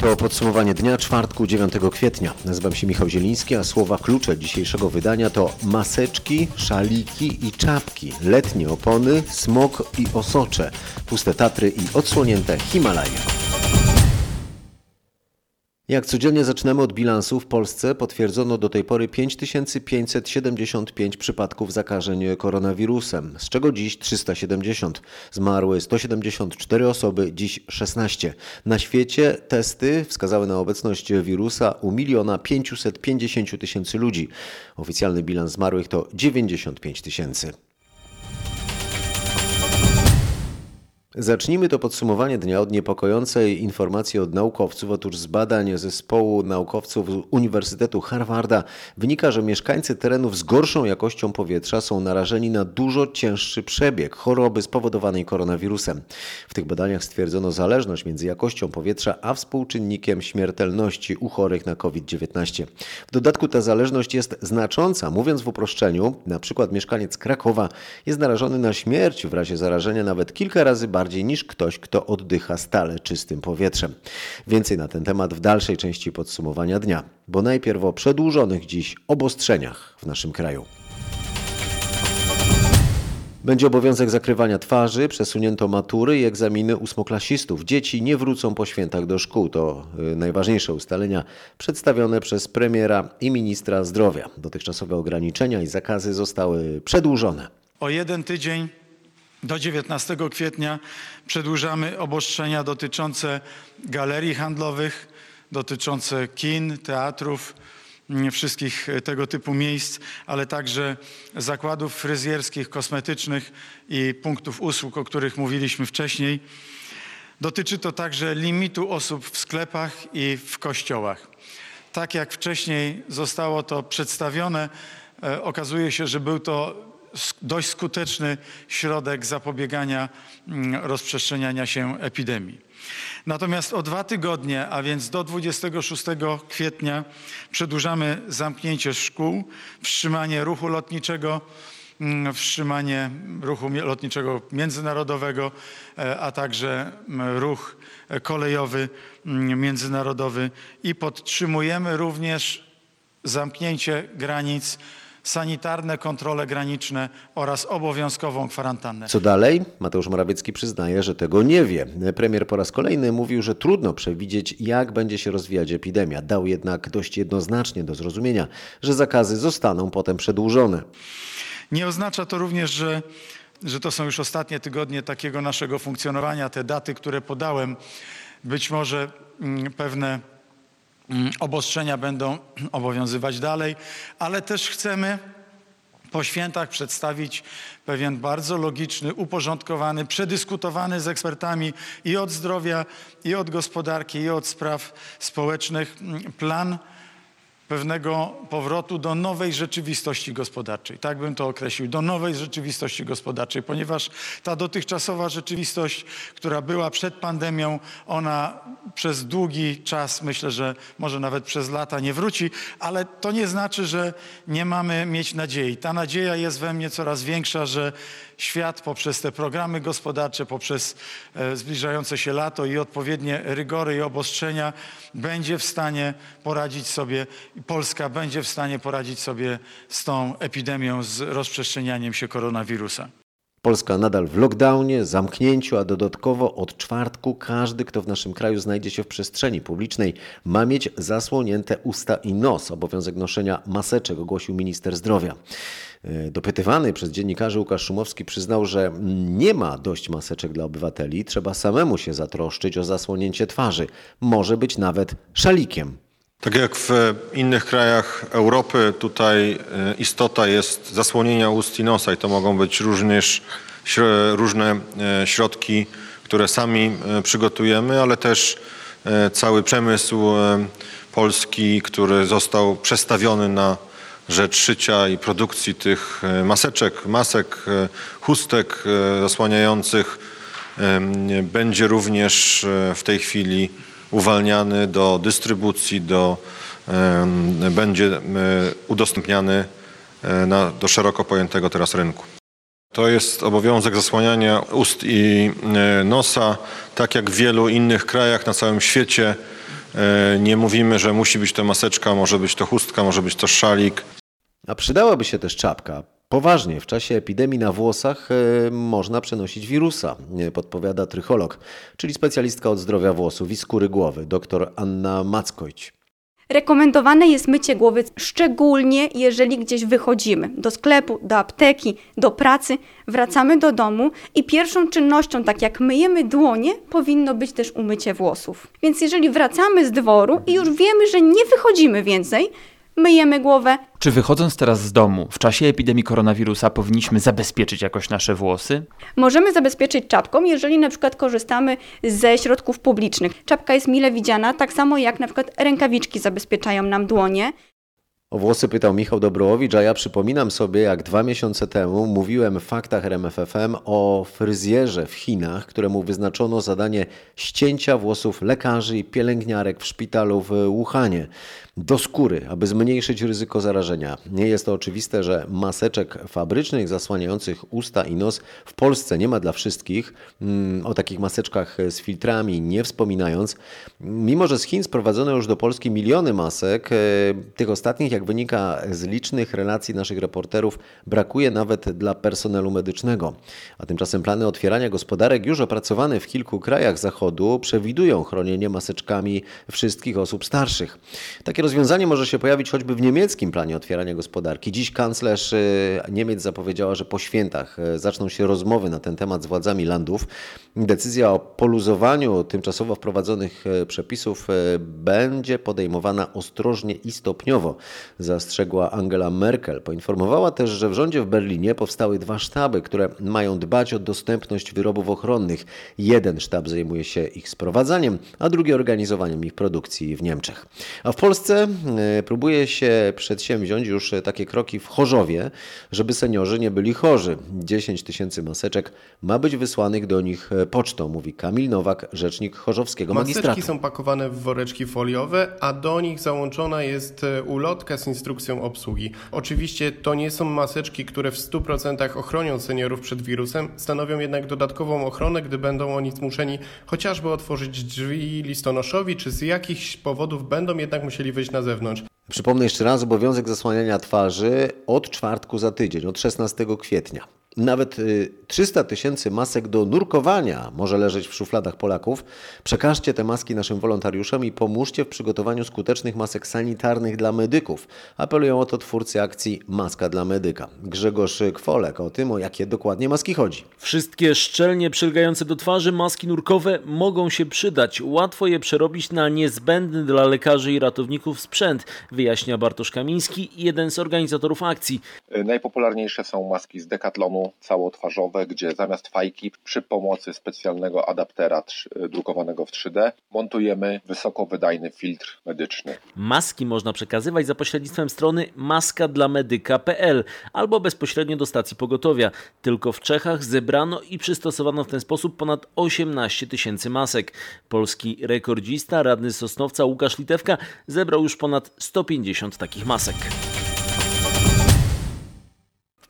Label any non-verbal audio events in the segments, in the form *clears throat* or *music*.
To podsumowanie dnia czwartku 9 kwietnia. Nazywam się Michał Zieliński, a słowa klucze dzisiejszego wydania to maseczki, szaliki i czapki, letnie opony, smok i osocze, puste Tatry i odsłonięte Himalaje. Jak codziennie zaczynamy od bilansu, w Polsce potwierdzono do tej pory 5575 przypadków zakażeń koronawirusem, z czego dziś 370. Zmarły 174 osoby, dziś 16. Na świecie testy wskazały na obecność wirusa u miliona 550 tysięcy ludzi. Oficjalny bilans zmarłych to 95 tysięcy. Zacznijmy to podsumowanie dnia od niepokojącej informacji od naukowców. Otóż z badań zespołu naukowców Uniwersytetu Harvarda wynika, że mieszkańcy terenów z gorszą jakością powietrza są narażeni na dużo cięższy przebieg choroby spowodowanej koronawirusem. W tych badaniach stwierdzono zależność między jakością powietrza a współczynnikiem śmiertelności u chorych na COVID-19. W dodatku ta zależność jest znacząca. Mówiąc w uproszczeniu, na przykład mieszkaniec Krakowa jest narażony na śmierć w razie zarażenia nawet kilka razy bardziej niż ktoś, kto oddycha stale czystym powietrzem. Więcej na ten temat w dalszej części podsumowania dnia, bo najpierw o przedłużonych dziś obostrzeniach w naszym kraju. Będzie obowiązek zakrywania twarzy, przesunięto matury i egzaminy ósmoklasistów. Dzieci nie wrócą po świętach do szkół. To y, najważniejsze ustalenia przedstawione przez premiera i ministra zdrowia. Dotychczasowe ograniczenia i zakazy zostały przedłużone. O jeden tydzień do 19 kwietnia przedłużamy obostrzenia dotyczące galerii handlowych, dotyczące kin, teatrów, mm, wszystkich tego typu miejsc, ale także zakładów fryzjerskich, kosmetycznych i punktów usług, o których mówiliśmy wcześniej. Dotyczy to także limitu osób w sklepach i w kościołach. Tak jak wcześniej zostało to przedstawione, e, okazuje się, że był to dość skuteczny środek zapobiegania mm, rozprzestrzeniania się epidemii. Natomiast o dwa tygodnie, a więc do 26 kwietnia, przedłużamy zamknięcie szkół, wstrzymanie ruchu lotniczego, mm, wstrzymanie ruchu lotniczego międzynarodowego, e, a także mm, ruch e, kolejowy międzynarodowy i podtrzymujemy również zamknięcie granic, sanitarne kontrole graniczne oraz obowiązkową kwarantannę. Co dalej? Mateusz Morawiecki przyznaje, że tego nie wie. Premier po raz kolejny mówił, że trudno przewidzieć, jak będzie się rozwijać epidemia. Dał jednak dość jednoznacznie do zrozumienia, że zakazy zostaną potem przedłużone. Nie oznacza to również, że, że to są już ostatnie tygodnie takiego naszego funkcjonowania. Te daty, które podałem, być może mm, pewne obostrzenia będą *clears throat* obowiązywać dalej, ale też chcemy po świętach przedstawić pewien bardzo logiczny, uporządkowany, przedyskutowany z ekspertami i od zdrowia, i od gospodarki, i od spraw społecznych mm, plan pewnego powrotu do nowej rzeczywistości gospodarczej. Tak bym to określił, do nowej rzeczywistości gospodarczej, ponieważ ta dotychczasowa rzeczywistość, która była przed pandemią, ona przez długi czas, myślę, że może nawet przez lata nie wróci, ale to nie znaczy, że nie mamy mieć nadziei. Ta nadzieja jest we mnie coraz większa, że świat poprzez te programy gospodarcze, poprzez e, zbliżające się lato i odpowiednie rygory i obostrzenia będzie w stanie poradzić sobie, Polska będzie w stanie poradzić sobie z tą epidemią, z rozprzestrzenianiem się koronawirusa. Polska nadal w lockdownie, zamknięciu, a dodatkowo od czwartku każdy, kto w naszym kraju znajdzie się w przestrzeni publicznej, ma mieć zasłonięte usta i nos. Obowiązek noszenia maseczek ogłosił minister zdrowia. E, Dopytywany przez dziennikarzy Łukasz Szumowski przyznał, że nie ma dość maseczek dla obywateli, trzeba samemu się zatroszczyć o zasłonięcie twarzy. Może być nawet szalikiem. Tak jak w innych krajach Europy, tutaj e, istota jest zasłonienia ust i nosa i to mogą być również różne e, środki, które sami przygotujemy, ale też cały przemysł polski, który został przestawiony na rzecz szycia i produkcji tych e, maseczek, masek, e, chustek e, zasłaniających będzie również w tej chwili uwalniany do dystrybucji, do, będzie udostępniany na, do szeroko pojętego teraz rynku. To jest obowiązek zasłaniania ust i nosa, tak jak w wielu innych krajach na całym świecie Nie mówimy, że musi być to maseczka, może być to chustka, może być to szalik. A przydałaby się też czapka. Poważnie, w czasie epidemii na włosach e, można przenosić wirusa, e, podpowiada trycholog, czyli specjalistka od zdrowia włosów i skóry głowy, dr Anna Mackojć. Rekomendowane jest mycie głowy, szczególnie jeżeli gdzieś wychodzimy do sklepu, do apteki, do pracy, wracamy do domu i pierwszą czynnością, tak jak myjemy dłonie, powinno być też umycie włosów. Więc jeżeli wracamy z dworu i już wiemy, że nie wychodzimy więcej, myjemy głowę, Czy wychodząc teraz z domu w czasie epidemii koronawirusa powinniśmy zabezpieczyć jakoś nasze włosy? Możemy zabezpieczyć czapką, jeżeli na przykład korzystamy ze środków publicznych. Czapka jest mile widziana, tak samo jak na przykład rękawiczki zabezpieczają nam dłonie. O włosy pytał Michał Dobrołowicz, a ja przypominam sobie, jak dwa miesiące temu mówiłem w faktach RMFFM o fryzjerze w Chinach, któremu wyznaczono zadanie ścięcia włosów lekarzy i pielęgniarek w szpitalu w Wuhanie do skóry, aby zmniejszyć ryzyko zarażenia. Nie jest to oczywiste, że maseczek fabrycznych zasłaniających usta i nos w Polsce nie ma dla wszystkich. Mm, O takich maseczkach z filtrami nie wspominając. Mimo, że z Chin sprowadzono już do Polski miliony masek, e, tych ostatnich, jak wynika z licznych relacji naszych reporterów, brakuje nawet dla personelu medycznego. A tymczasem plany otwierania gospodarek już opracowane w kilku krajach Zachodu przewidują chronienie maseczkami wszystkich osób starszych. Takie rozwiązanie może się pojawić choćby w niemieckim planie otwierania gospodarki. Dziś kanclerz e, Niemiec zapowiedziała, że po świętach e, zaczną się rozmowy na ten temat z władzami landów. Decyzja o poluzowaniu tymczasowo wprowadzonych e, przepisów będzie podejmowana ostrożnie i stopniowo, zastrzegła Angela Merkel. Poinformowała też, że w rządzie w Berlinie powstały dwa sztaby, które mają dbać o dostępność wyrobów ochronnych. Jeden sztab zajmuje się ich sprowadzaniem, a drugi organizowaniem ich produkcji w Niemczech. A w Polsce e, próbuje się przedsięwziąć już takie kroki w Chorzowie, żeby seniorzy nie byli chorzy. 10 tysięcy maseczek ma być wysłanych do nich pocztą, mówi Kamil Nowak, rzecznik chorzowskiego magistratu. Maseczki są pakowane w woreczki foliowe, a do nich załączona jest e, ulotka z instrukcją obsługi. Oczywiście to nie są maseczki, które w 100% ochronią seniorów przed wirusem, stanowią jednak dodatkową ochronę, gdy będą oni zmuszeni chociażby otworzyć drzwi listonoszowi, czy z jakichś powodów będą jednak musieli wyjść na zewnątrz. Przypomnę jeszcze raz obowiązek zasłaniania twarzy od czwartku za tydzień, od 16 kwietnia. Nawet y, 300 tysięcy masek do nurkowania może leżeć w szufladach Polaków. Przekażcie te maski naszym wolontariuszom i pomóżcie w przygotowaniu skutecznych masek sanitarnych dla medyków. Apelują o to twórcy akcji Maska dla medyka. Grzegorz Kwolek o tym, o jakie dokładnie maski chodzi. Wszystkie szczelnie przylgające do twarzy maski nurkowe mogą się przydać. Łatwo je przerobić na niezbędny dla lekarzy i ratowników sprzęt, wyjaśnia Bartosz Kamiński, jeden z organizatorów akcji. Najpopularniejsze są maski z Decathlonu całotwarzowe, gdzie zamiast fajki przy pomocy specjalnego adaptera trz- drukowanego w 3D montujemy wysokowydajny filtr medyczny. Maski można przekazywać za pośrednictwem strony maskadlamedyka.pl albo bezpośrednio do stacji pogotowia. Tylko w Czechach zebrano i przystosowano w ten sposób ponad 18 tysięcy masek. Polski rekordzista, radny Sosnowca Łukasz Litewka zebrał już ponad 150 takich masek.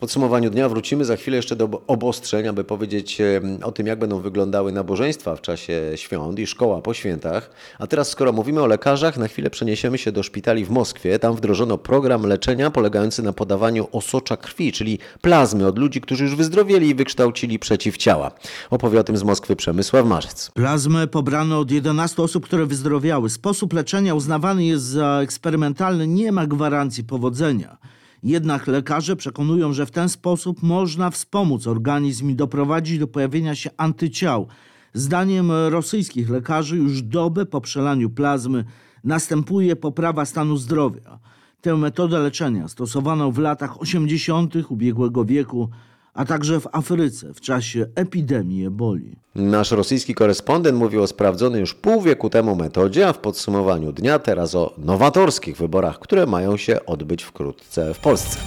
Podsumowaniu dnia wrócimy za chwilę jeszcze do obostrzeń, aby powiedzieć o tym, jak będą wyglądały nabożeństwa w czasie świąt i szkoła po świętach. A teraz, skoro mówimy o lekarzach, na chwilę przeniesiemy się do szpitali w Moskwie. Tam wdrożono program leczenia polegający na podawaniu osocza krwi, czyli plazmy od ludzi, którzy już wyzdrowieli i wykształcili przeciwciała. Opowie o tym z Moskwy Przemysław Marzec. Plazmę pobrano od 11 osób, które wyzdrowiały. Sposób leczenia uznawany jest za eksperymentalny, nie ma gwarancji powodzenia. Jednak lekarze przekonują, że w ten sposób można wspomóc organizm i doprowadzić do pojawienia się antyciał. Zdaniem rosyjskich lekarzy już dobę po przelaniu plazmy następuje poprawa stanu zdrowia. Tę metodę leczenia stosowano w latach 80. ubiegłego wieku, a także w Afryce w czasie epidemii eboli. Nasz rosyjski korespondent mówił o sprawdzonej już pół wieku temu metodzie, a w podsumowaniu dnia teraz o nowatorskich wyborach, które mają się odbyć wkrótce w Polsce.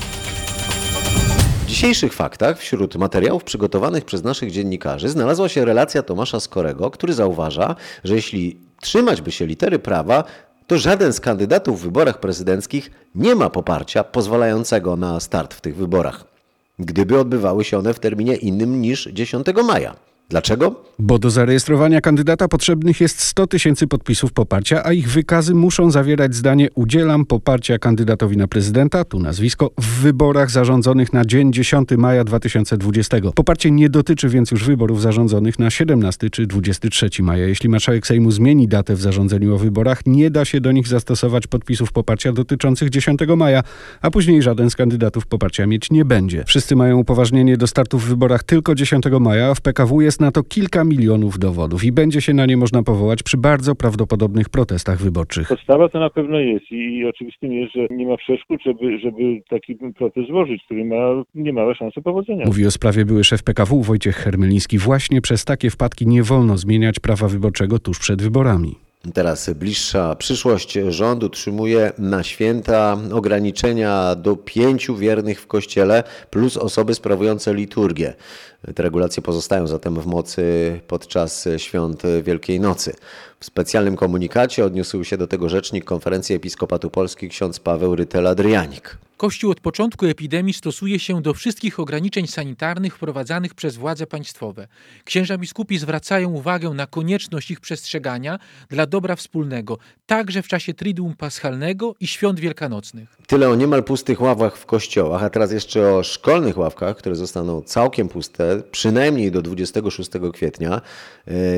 W dzisiejszych faktach wśród materiałów przygotowanych przez naszych dziennikarzy znalazła się relacja Tomasza Skorego, który zauważa, że jeśli trzymać by się litery prawa, to żaden z kandydatów w wyborach prezydenckich nie ma poparcia pozwalającego na start w tych wyborach, gdyby odbywały się one w terminie innym niż 10 maja. Dlaczego? Bo do zarejestrowania kandydata potrzebnych jest 100 tysięcy podpisów poparcia, a ich wykazy muszą zawierać zdanie udzielam poparcia kandydatowi na prezydenta, tu nazwisko, w wyborach zarządzonych na dzień 10 maja 2020. Poparcie nie dotyczy więc już wyborów zarządzonych na 17 czy 23 maja. Jeśli marszałek Sejmu zmieni datę w zarządzeniu o wyborach, nie da się do nich zastosować podpisów poparcia dotyczących 10 maja, a później żaden z kandydatów poparcia mieć nie będzie. Wszyscy mają upoważnienie do startu w wyborach tylko 10 maja, a w PKW jest na to kilka milionów dowodów i będzie się na nie można powołać przy bardzo prawdopodobnych protestach wyborczych. Podstawa to na pewno jest i oczywistym jest, że nie ma przeszkód, żeby, żeby taki protest złożyć, który ma niemałe szanse powodzenia. Mówi o sprawie były szef PKW Wojciech Hermeliński. Właśnie przez takie wpadki nie wolno zmieniać prawa wyborczego tuż przed wyborami. Teraz bliższa przyszłość rząd utrzymuje na święta ograniczenia do pięciu wiernych w kościele plus osoby sprawujące liturgię. Te regulacje pozostają zatem w mocy podczas świąt Wielkiej Nocy. W specjalnym komunikacie odniósł się do tego rzecznik Konferencji Episkopatu Polski ksiądz Paweł Rytel-Adrianik. Kościół od początku epidemii stosuje się do wszystkich ograniczeń sanitarnych wprowadzanych przez władze państwowe. Księża biskupi zwracają uwagę na konieczność ich przestrzegania dla dobra wspólnego, także w czasie Triduum Paschalnego i świąt wielkanocnych. Tyle o niemal pustych ławach w kościołach, a teraz jeszcze o szkolnych ławkach, które zostaną całkiem puste, przynajmniej do 26 kwietnia.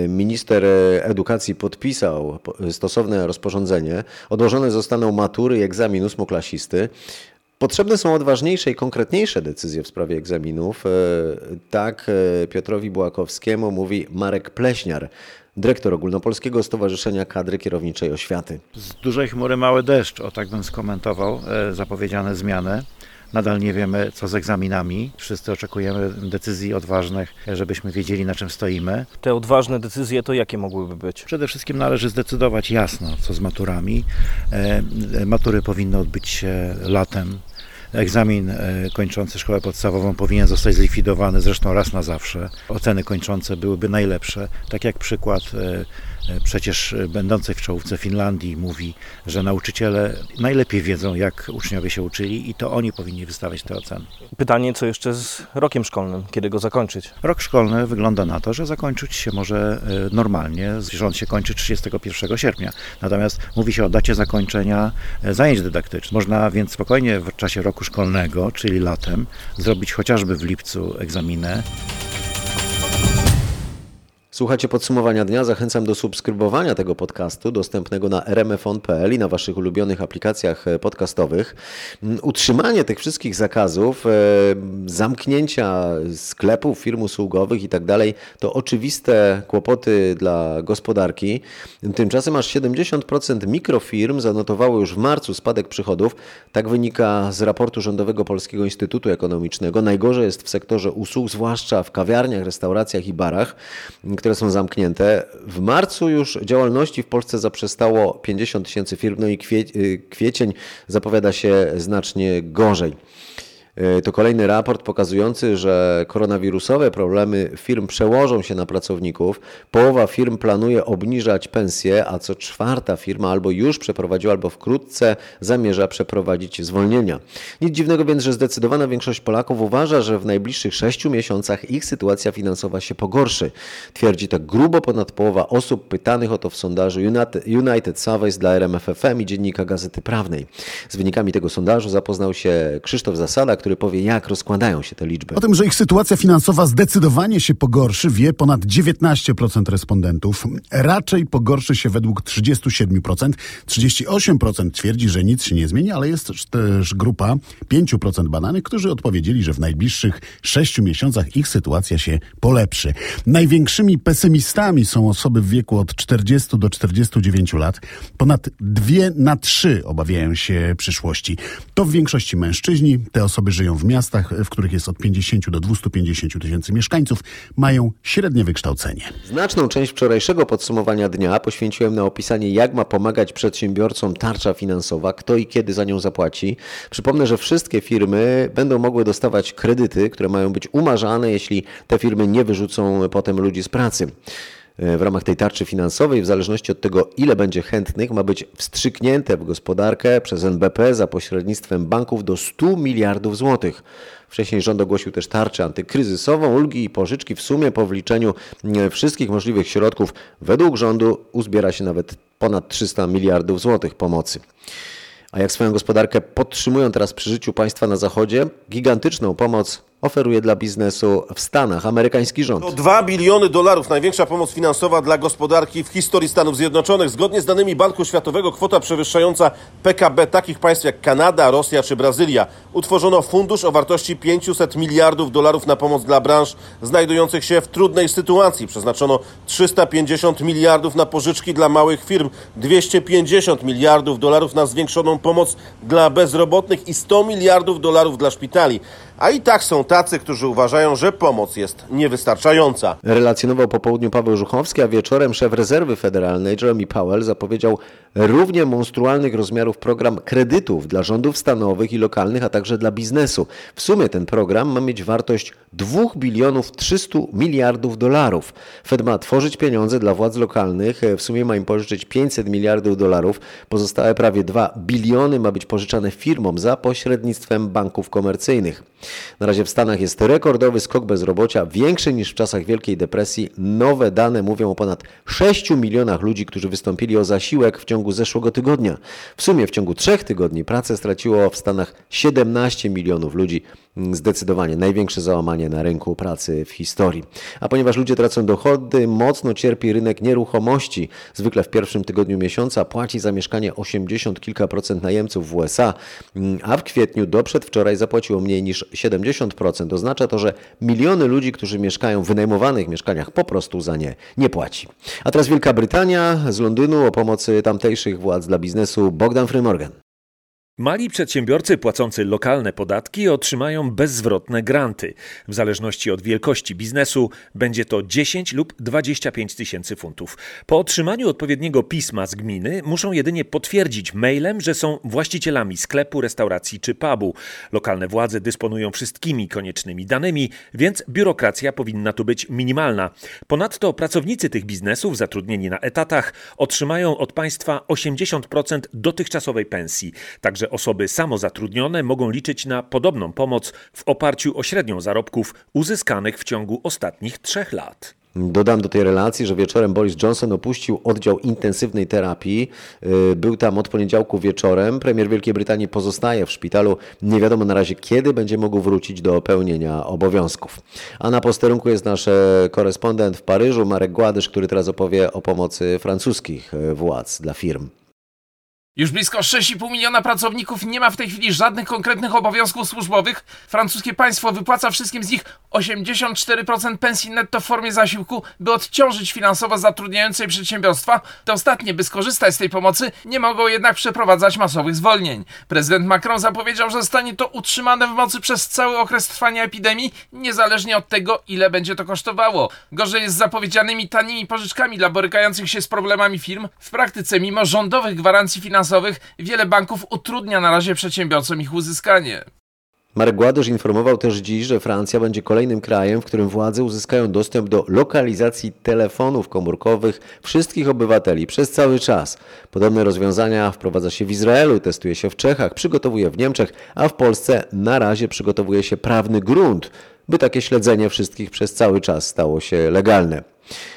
Minister edukacji podpisał stosowne rozporządzenie. Odłożone zostaną matury i egzamin ósmoklasisty. Potrzebne są odważniejsze i konkretniejsze decyzje w sprawie egzaminów. Tak Piotrowi Bułakowskiemu mówi Marek Pleśniar, dyrektor Ogólnopolskiego Stowarzyszenia Kadry Kierowniczej Oświaty. Z dużej chmury mały deszcz, o tak bym skomentował zapowiedziane zmiany. Nadal nie wiemy, co z egzaminami. Wszyscy oczekujemy decyzji odważnych, żebyśmy wiedzieli, na czym stoimy. Te odważne decyzje to jakie mogłyby być? Przede wszystkim należy zdecydować jasno, co z maturami. Matury powinny odbyć się latem. Egzamin kończący szkołę podstawową powinien zostać zlikwidowany zresztą raz na zawsze. Oceny kończące byłyby najlepsze. Tak jak przykład przecież będącej w czołówce Finlandii mówi, że nauczyciele najlepiej wiedzą, jak uczniowie się uczyli i to oni powinni wystawiać te oceny. Pytanie, co jeszcze z rokiem szkolnym? Kiedy go zakończyć? Rok szkolny wygląda na to, że zakończyć się może normalnie. Rząd się kończy 31 sierpnia. Natomiast mówi się o dacie zakończenia zajęć dydaktycznych. Można więc spokojnie w czasie roku szkolnego, czyli latem, zrobić chociażby w lipcu egzaminy. Słuchacie podsumowania dnia. Zachęcam do subskrybowania tego podcastu dostępnego na rmfon.pl i na Waszych ulubionych aplikacjach podcastowych. Utrzymanie tych wszystkich zakazów, zamknięcia sklepów, firm usługowych i tak dalej to oczywiste kłopoty dla gospodarki. Tymczasem aż 70% mikrofirm zanotowało już w marcu spadek przychodów. Tak wynika z raportu Rządowego Polskiego Instytutu Ekonomicznego. Najgorzej jest w sektorze usług, zwłaszcza w kawiarniach, restauracjach i barach które są zamknięte. W marcu już działalności w Polsce zaprzestało 50 tysięcy firm, no i kwie, kwiecień zapowiada się znacznie gorzej. To kolejny raport pokazujący, że koronawirusowe problemy firm przełożą się na pracowników. Połowa firm planuje obniżać pensje, a co czwarta firma albo już przeprowadziła, albo wkrótce zamierza przeprowadzić zwolnienia. Nic dziwnego więc, że zdecydowana większość Polaków uważa, że w najbliższych sześciu miesiącach ich sytuacja finansowa się pogorszy. Twierdzi tak grubo ponad połowa osób pytanych o to w sondażu United Surveys dla RMFFM i Dziennika Gazety Prawnej. Z wynikami tego sondażu zapoznał się Krzysztof Zasada, który powie, jak rozkładają się te liczby. O tym, że ich sytuacja finansowa zdecydowanie się pogorszy, wie ponad 19% respondentów. Raczej pogorszy się według 37%. 38% twierdzi, że nic się nie zmieni, ale jest też grupa 5% badanych, którzy odpowiedzieli, że w najbliższych 6 miesiącach ich sytuacja się polepszy. Największymi pesymistami są osoby w wieku od 40 do 49 lat. Ponad 2 na 3 obawiają się przyszłości. To w większości mężczyźni. Te osoby żyją w miastach, w których jest od 50 do 250 tysięcy mieszkańców, mają średnie wykształcenie. Znaczną część wczorajszego podsumowania dnia poświęciłem na opisanie, jak ma pomagać przedsiębiorcom tarcza finansowa, kto i kiedy za nią zapłaci. Przypomnę, że wszystkie firmy będą mogły dostawać kredyty, które mają być umarzane, jeśli te firmy nie wyrzucą potem ludzi z pracy. W ramach tej tarczy finansowej, w zależności od tego, ile będzie chętnych, ma być wstrzyknięte w gospodarkę przez NBP za pośrednictwem banków do 100 miliardów złotych. Wcześniej rząd ogłosił też tarczę antykryzysową, ulgi i pożyczki w sumie po wliczeniu wszystkich możliwych środków według rządu uzbiera się nawet ponad 300 miliardów złotych pomocy. A jak swoją gospodarkę podtrzymują teraz przy życiu państwa na Zachodzie, gigantyczną pomoc oferuje dla biznesu w Stanach amerykański rząd. To 2 biliony dolarów, największa pomoc finansowa dla gospodarki w historii Stanów Zjednoczonych. Zgodnie z danymi Banku Światowego kwota przewyższająca PKB takich państw jak Kanada, Rosja czy Brazylia. Utworzono fundusz o wartości 500 miliardów dolarów na pomoc dla branż znajdujących się w trudnej sytuacji. Przeznaczono 350 miliardów na pożyczki dla małych firm, 250 miliardów dolarów na zwiększoną pomoc dla bezrobotnych i 100 miliardów dolarów dla szpitali. A i tak są tacy, którzy uważają, że pomoc jest niewystarczająca. Relacjonował po południu Paweł Żuchowski, a wieczorem szef rezerwy federalnej Jeremy Powell zapowiedział równie monstrualnych rozmiarów program kredytów dla rządów stanowych i lokalnych, a także dla biznesu. W sumie ten program ma mieć wartość 2 bilionów 300 miliardów dolarów. Fed ma tworzyć pieniądze dla władz lokalnych, w sumie ma im pożyczyć 500 miliardów dolarów. Pozostałe prawie 2 biliony ma być pożyczane firmom za pośrednictwem banków komercyjnych. Na razie w Stanach jest rekordowy skok bezrobocia, większy niż w czasach Wielkiej Depresji. Nowe dane mówią o ponad 6 milionach ludzi, którzy wystąpili o zasiłek w ciągu zeszłego tygodnia. W sumie w ciągu trzech tygodni pracę straciło w Stanach 17 milionów ludzi. Zdecydowanie największe załamanie na rynku pracy w historii. A ponieważ ludzie tracą dochody, mocno cierpi rynek nieruchomości. Zwykle w pierwszym tygodniu miesiąca płaci za mieszkanie 80 kilka procent najemców w USA, a w kwietniu do przedwczoraj zapłaciło mniej niż 70%. Oznacza to, że miliony ludzi, którzy mieszkają w wynajmowanych mieszkaniach, po prostu za nie nie płaci. A teraz Wielka Brytania z Londynu o pomocy tamtejszych władz dla biznesu Bogdan Frymorgan. Mali przedsiębiorcy płacący lokalne podatki otrzymają bezzwrotne granty. W zależności od wielkości biznesu będzie to 10 lub 25 tysięcy funtów. Po otrzymaniu odpowiedniego pisma z gminy muszą jedynie potwierdzić mailem, że są właścicielami sklepu, restauracji czy pubu. Lokalne władze dysponują wszystkimi koniecznymi danymi, więc biurokracja powinna tu być minimalna. Ponadto pracownicy tych biznesów zatrudnieni na etatach otrzymają od państwa 80% dotychczasowej pensji. Także że osoby samozatrudnione mogą liczyć na podobną pomoc w oparciu o średnią zarobków uzyskanych w ciągu ostatnich trzech lat. Dodam do tej relacji, że wieczorem Boris Johnson opuścił oddział intensywnej terapii. Był tam od poniedziałku wieczorem. Premier Wielkiej Brytanii pozostaje w szpitalu. Nie wiadomo na razie, kiedy będzie mógł wrócić do pełnienia obowiązków. A na posterunku jest nasz korespondent w Paryżu, Marek Gładysz, który teraz opowie o pomocy francuskich władz dla firm. Już blisko 6,5 miliona pracowników nie ma w tej chwili żadnych konkretnych obowiązków służbowych. Francuskie państwo wypłaca wszystkim z nich 84% pensji netto w formie zasiłku, by odciążyć finansowo zatrudniające przedsiębiorstwa. Te ostatnie, by skorzystać z tej pomocy, nie mogą jednak przeprowadzać masowych zwolnień. Prezydent Macron zapowiedział, że zostanie to utrzymane w mocy przez cały okres trwania epidemii, niezależnie od tego, ile będzie to kosztowało. Gorzej jest z zapowiedzianymi tanimi pożyczkami dla borykających się z problemami firm. W praktyce, mimo rządowych gwarancji finansowych, wiele banków utrudnia na razie przedsiębiorcom ich uzyskanie. Marek Gładysz informował też dziś, że Francja będzie kolejnym krajem, w którym władze uzyskają dostęp do lokalizacji telefonów komórkowych wszystkich obywateli przez cały czas. Podobne rozwiązania wprowadza się w Izraelu, testuje się w Czechach, przygotowuje w Niemczech, a w Polsce na razie przygotowuje się prawny grunt, by takie śledzenie wszystkich przez cały czas stało się legalne.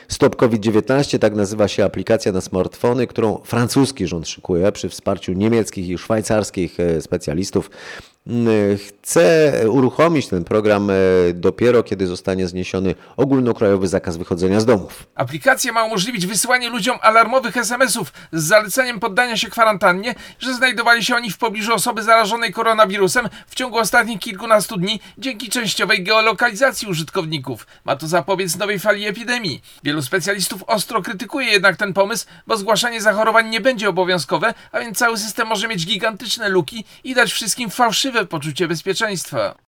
Stop COVID-19, tak nazywa się aplikacja na smartfony, którą francuski rząd szykuje przy wsparciu niemieckich i szwajcarskich specjalistów. Chce uruchomić ten program dopiero, kiedy zostanie zniesiony ogólnokrajowy zakaz wychodzenia z domów. Aplikacja ma umożliwić wysyłanie ludziom alarmowych SMS-ów z zaleceniem poddania się kwarantannie, że znajdowali się oni w pobliżu osoby zarażonej koronawirusem w ciągu ostatnich kilkunastu dni dzięki częściowej geolokalizacji użytkowników. Ma to zapobiec nowej fali epidemii. Wielu specjalistów ostro krytykuje jednak ten pomysł, bo zgłaszanie zachorowań nie będzie obowiązkowe, a więc cały system może mieć gigantyczne luki i dać wszystkim fałszywe poczucie bezpieczeństwa.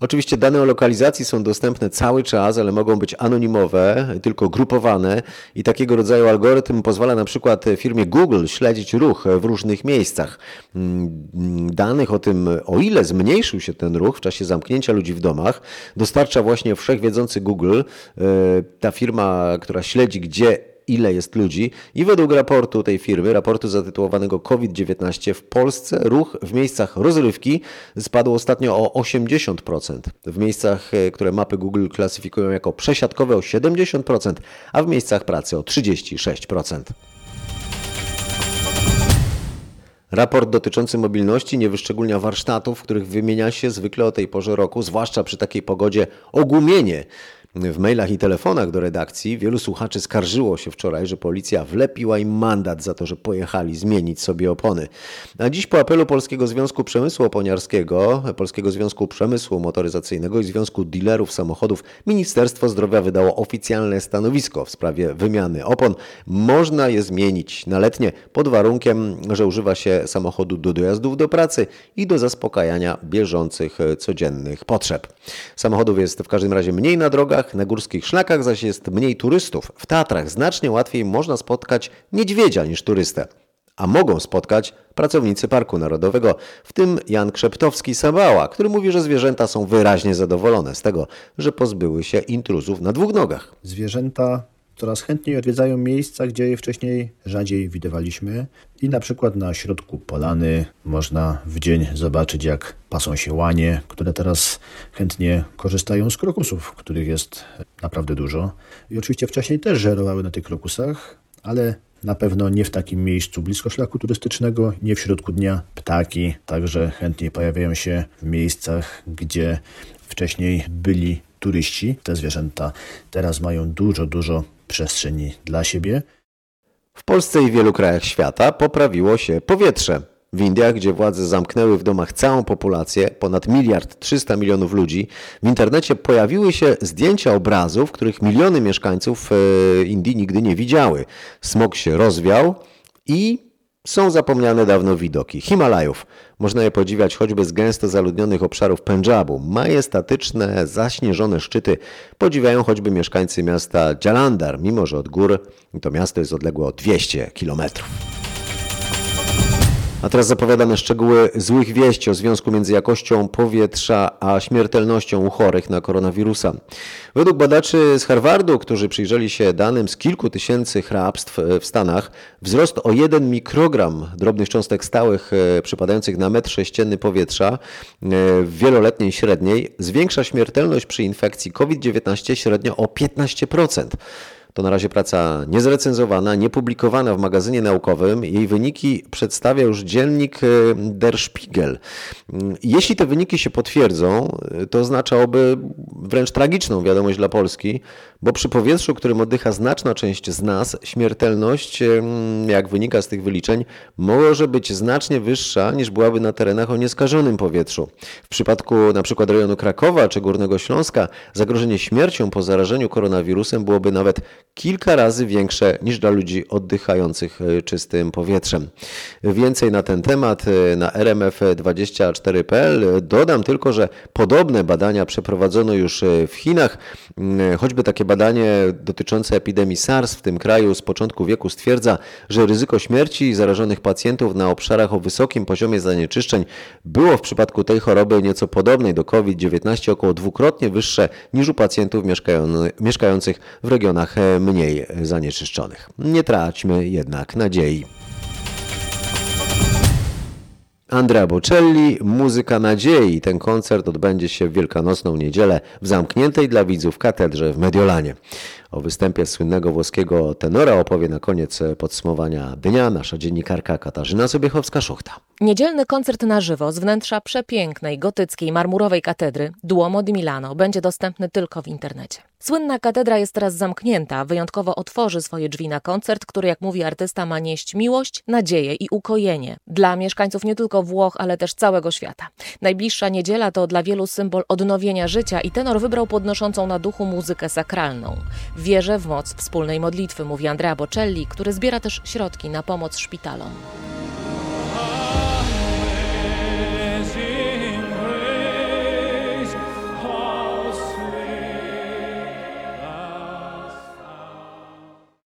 Oczywiście dane o lokalizacji są dostępne cały czas, ale mogą być anonimowe, tylko grupowane i takiego rodzaju algorytm pozwala na przykład firmie Google śledzić ruch w różnych miejscach. Mm, danych o tym, o ile zmniejszył się ten ruch w czasie zamknięcia ludzi w domach, dostarcza właśnie wszechwiedzący Google, e, ta firma, która śledzi, gdzie ile jest ludzi i według raportu tej firmy, raportu zatytułowanego COVID-19 w Polsce ruch w miejscach rozrywki spadł ostatnio o 80%. W miejscach, e, które mapy Google klasyfikują jako przesiadkowe o 70%, a w miejscach pracy o 36%. Raport dotyczący mobilności nie wyszczególnia warsztatów, w których wymienia się zwykle o tej porze roku, zwłaszcza przy takiej pogodzie, ogumienie w mailach i telefonach do redakcji wielu słuchaczy skarżyło się wczoraj, że policja wlepiła im mandat za to, że pojechali zmienić sobie opony. A dziś po apelu Polskiego Związku Przemysłu Oponiarskiego, Polskiego Związku Przemysłu Motoryzacyjnego i Związku Dealerów Samochodów Ministerstwo Zdrowia wydało oficjalne stanowisko w sprawie wymiany opon. Można je zmienić na letnie pod warunkiem, że używa się samochodu do dojazdów do pracy i do zaspokajania bieżących codziennych potrzeb. Samochodów jest w każdym razie mniej na drogach, na górskich szlakach zaś jest mniej turystów. W Tatrach znacznie łatwiej można spotkać niedźwiedzia niż turystę. A mogą spotkać pracownicy Parku Narodowego, w tym Jan Krzeptowski-Sabała, który mówi, że zwierzęta są wyraźnie zadowolone z tego, że pozbyły się intruzów na dwóch nogach. Zwierzęta coraz chętniej odwiedzają miejsca, gdzie je wcześniej rzadziej widywaliśmy. I na przykład na środku polany można w dzień zobaczyć, jak pasą się łanie, które teraz chętnie korzystają z krokusów, których jest naprawdę dużo. I oczywiście wcześniej też żerowały na tych krokusach, ale na pewno nie w takim miejscu blisko szlaku turystycznego, nie w środku dnia. Ptaki także chętnie pojawiają się w miejscach, gdzie wcześniej byli turyści. Te zwierzęta teraz mają dużo, dużo przestrzeni dla siebie. W Polsce i wielu krajach świata poprawiło się powietrze. W Indiach, gdzie władze zamknęły w domach całą populację, ponad miliard 300 milionów ludzi, w internecie pojawiły się zdjęcia obrazów, których miliony mieszkańców e, Indii nigdy nie widziały. Smog się rozwiał i są zapomniane dawno widoki Himalajów. Można je podziwiać choćby z gęsto zaludnionych obszarów Pendżabu. Majestatyczne, zaśnieżone szczyty podziwiają choćby mieszkańcy miasta Jalandhar, mimo że od gór to miasto jest odległe o 200 kilometrów. A teraz zapowiadane szczegóły złych wieści o związku między jakością powietrza a śmiertelnością u chorych na koronawirusa. Według badaczy z Harvardu, którzy przyjrzeli się danym z kilku tysięcy hrabstw w Stanach, wzrost o 1 mikrogram drobnych cząstek stałych e, przypadających na metr sześcienny powietrza e, w wieloletniej średniej zwiększa śmiertelność przy infekcji COVID-19 średnio o 15%. To na razie praca niezrecenzowana, niepublikowana w magazynie naukowym. Jej wyniki przedstawia już dziennik e, Der Spiegel. Mm, jeśli te wyniki się potwierdzą, e, to oznaczałoby wręcz tragiczną wiadomość dla Polski, bo przy powietrzu, którym oddycha znaczna część z nas, śmiertelność, e, jak wynika z tych wyliczeń, może być znacznie wyższa niż byłaby na terenach o nieskażonym powietrzu. W przypadku przykład rejonu Krakowa czy Górnego Śląska zagrożenie śmiercią po zarażeniu koronawirusem byłoby nawet kilka razy większe niż dla ludzi oddychających e, czystym powietrzem. Więcej na ten temat e, na rmf24.pl. Dodam tylko, że podobne badania przeprowadzono już e, w Chinach. Mm, choćby takie badanie dotyczące epidemii SARS w tym kraju z początku wieku stwierdza, że ryzyko śmierci zarażonych pacjentów na obszarach o wysokim poziomie zanieczyszczeń było w przypadku tej choroby nieco podobnej do COVID-19 około dwukrotnie wyższe niż u pacjentów mieszkających w regionach mniej zanieczyszczonych. Nie traćmy jednak nadziei. Andrea Bocelli, Muzyka Nadziei. Ten koncert odbędzie się w Wielkanocną Niedzielę w zamkniętej dla widzów katedrze w Mediolanie. O występie słynnego włoskiego tenora opowie na koniec podsumowania dnia nasza dziennikarka Katarzyna Sobiechowska-Szuchta. Niedzielny koncert na żywo z wnętrza przepięknej, gotyckiej, marmurowej katedry Duomo di Milano będzie dostępny tylko w internecie. Słynna katedra jest teraz zamknięta, wyjątkowo otworzy swoje drzwi na koncert, który, jak mówi artysta, ma nieść miłość, nadzieję i ukojenie dla mieszkańców nie tylko Włoch, ale też całego świata. Najbliższa niedziela to dla wielu symbol odnowienia życia i tenor wybrał podnoszącą na duchu muzykę sakralną. Wierzę w moc wspólnej modlitwy, mówi Andrea Bocelli, który zbiera też środki na pomoc szpitalom.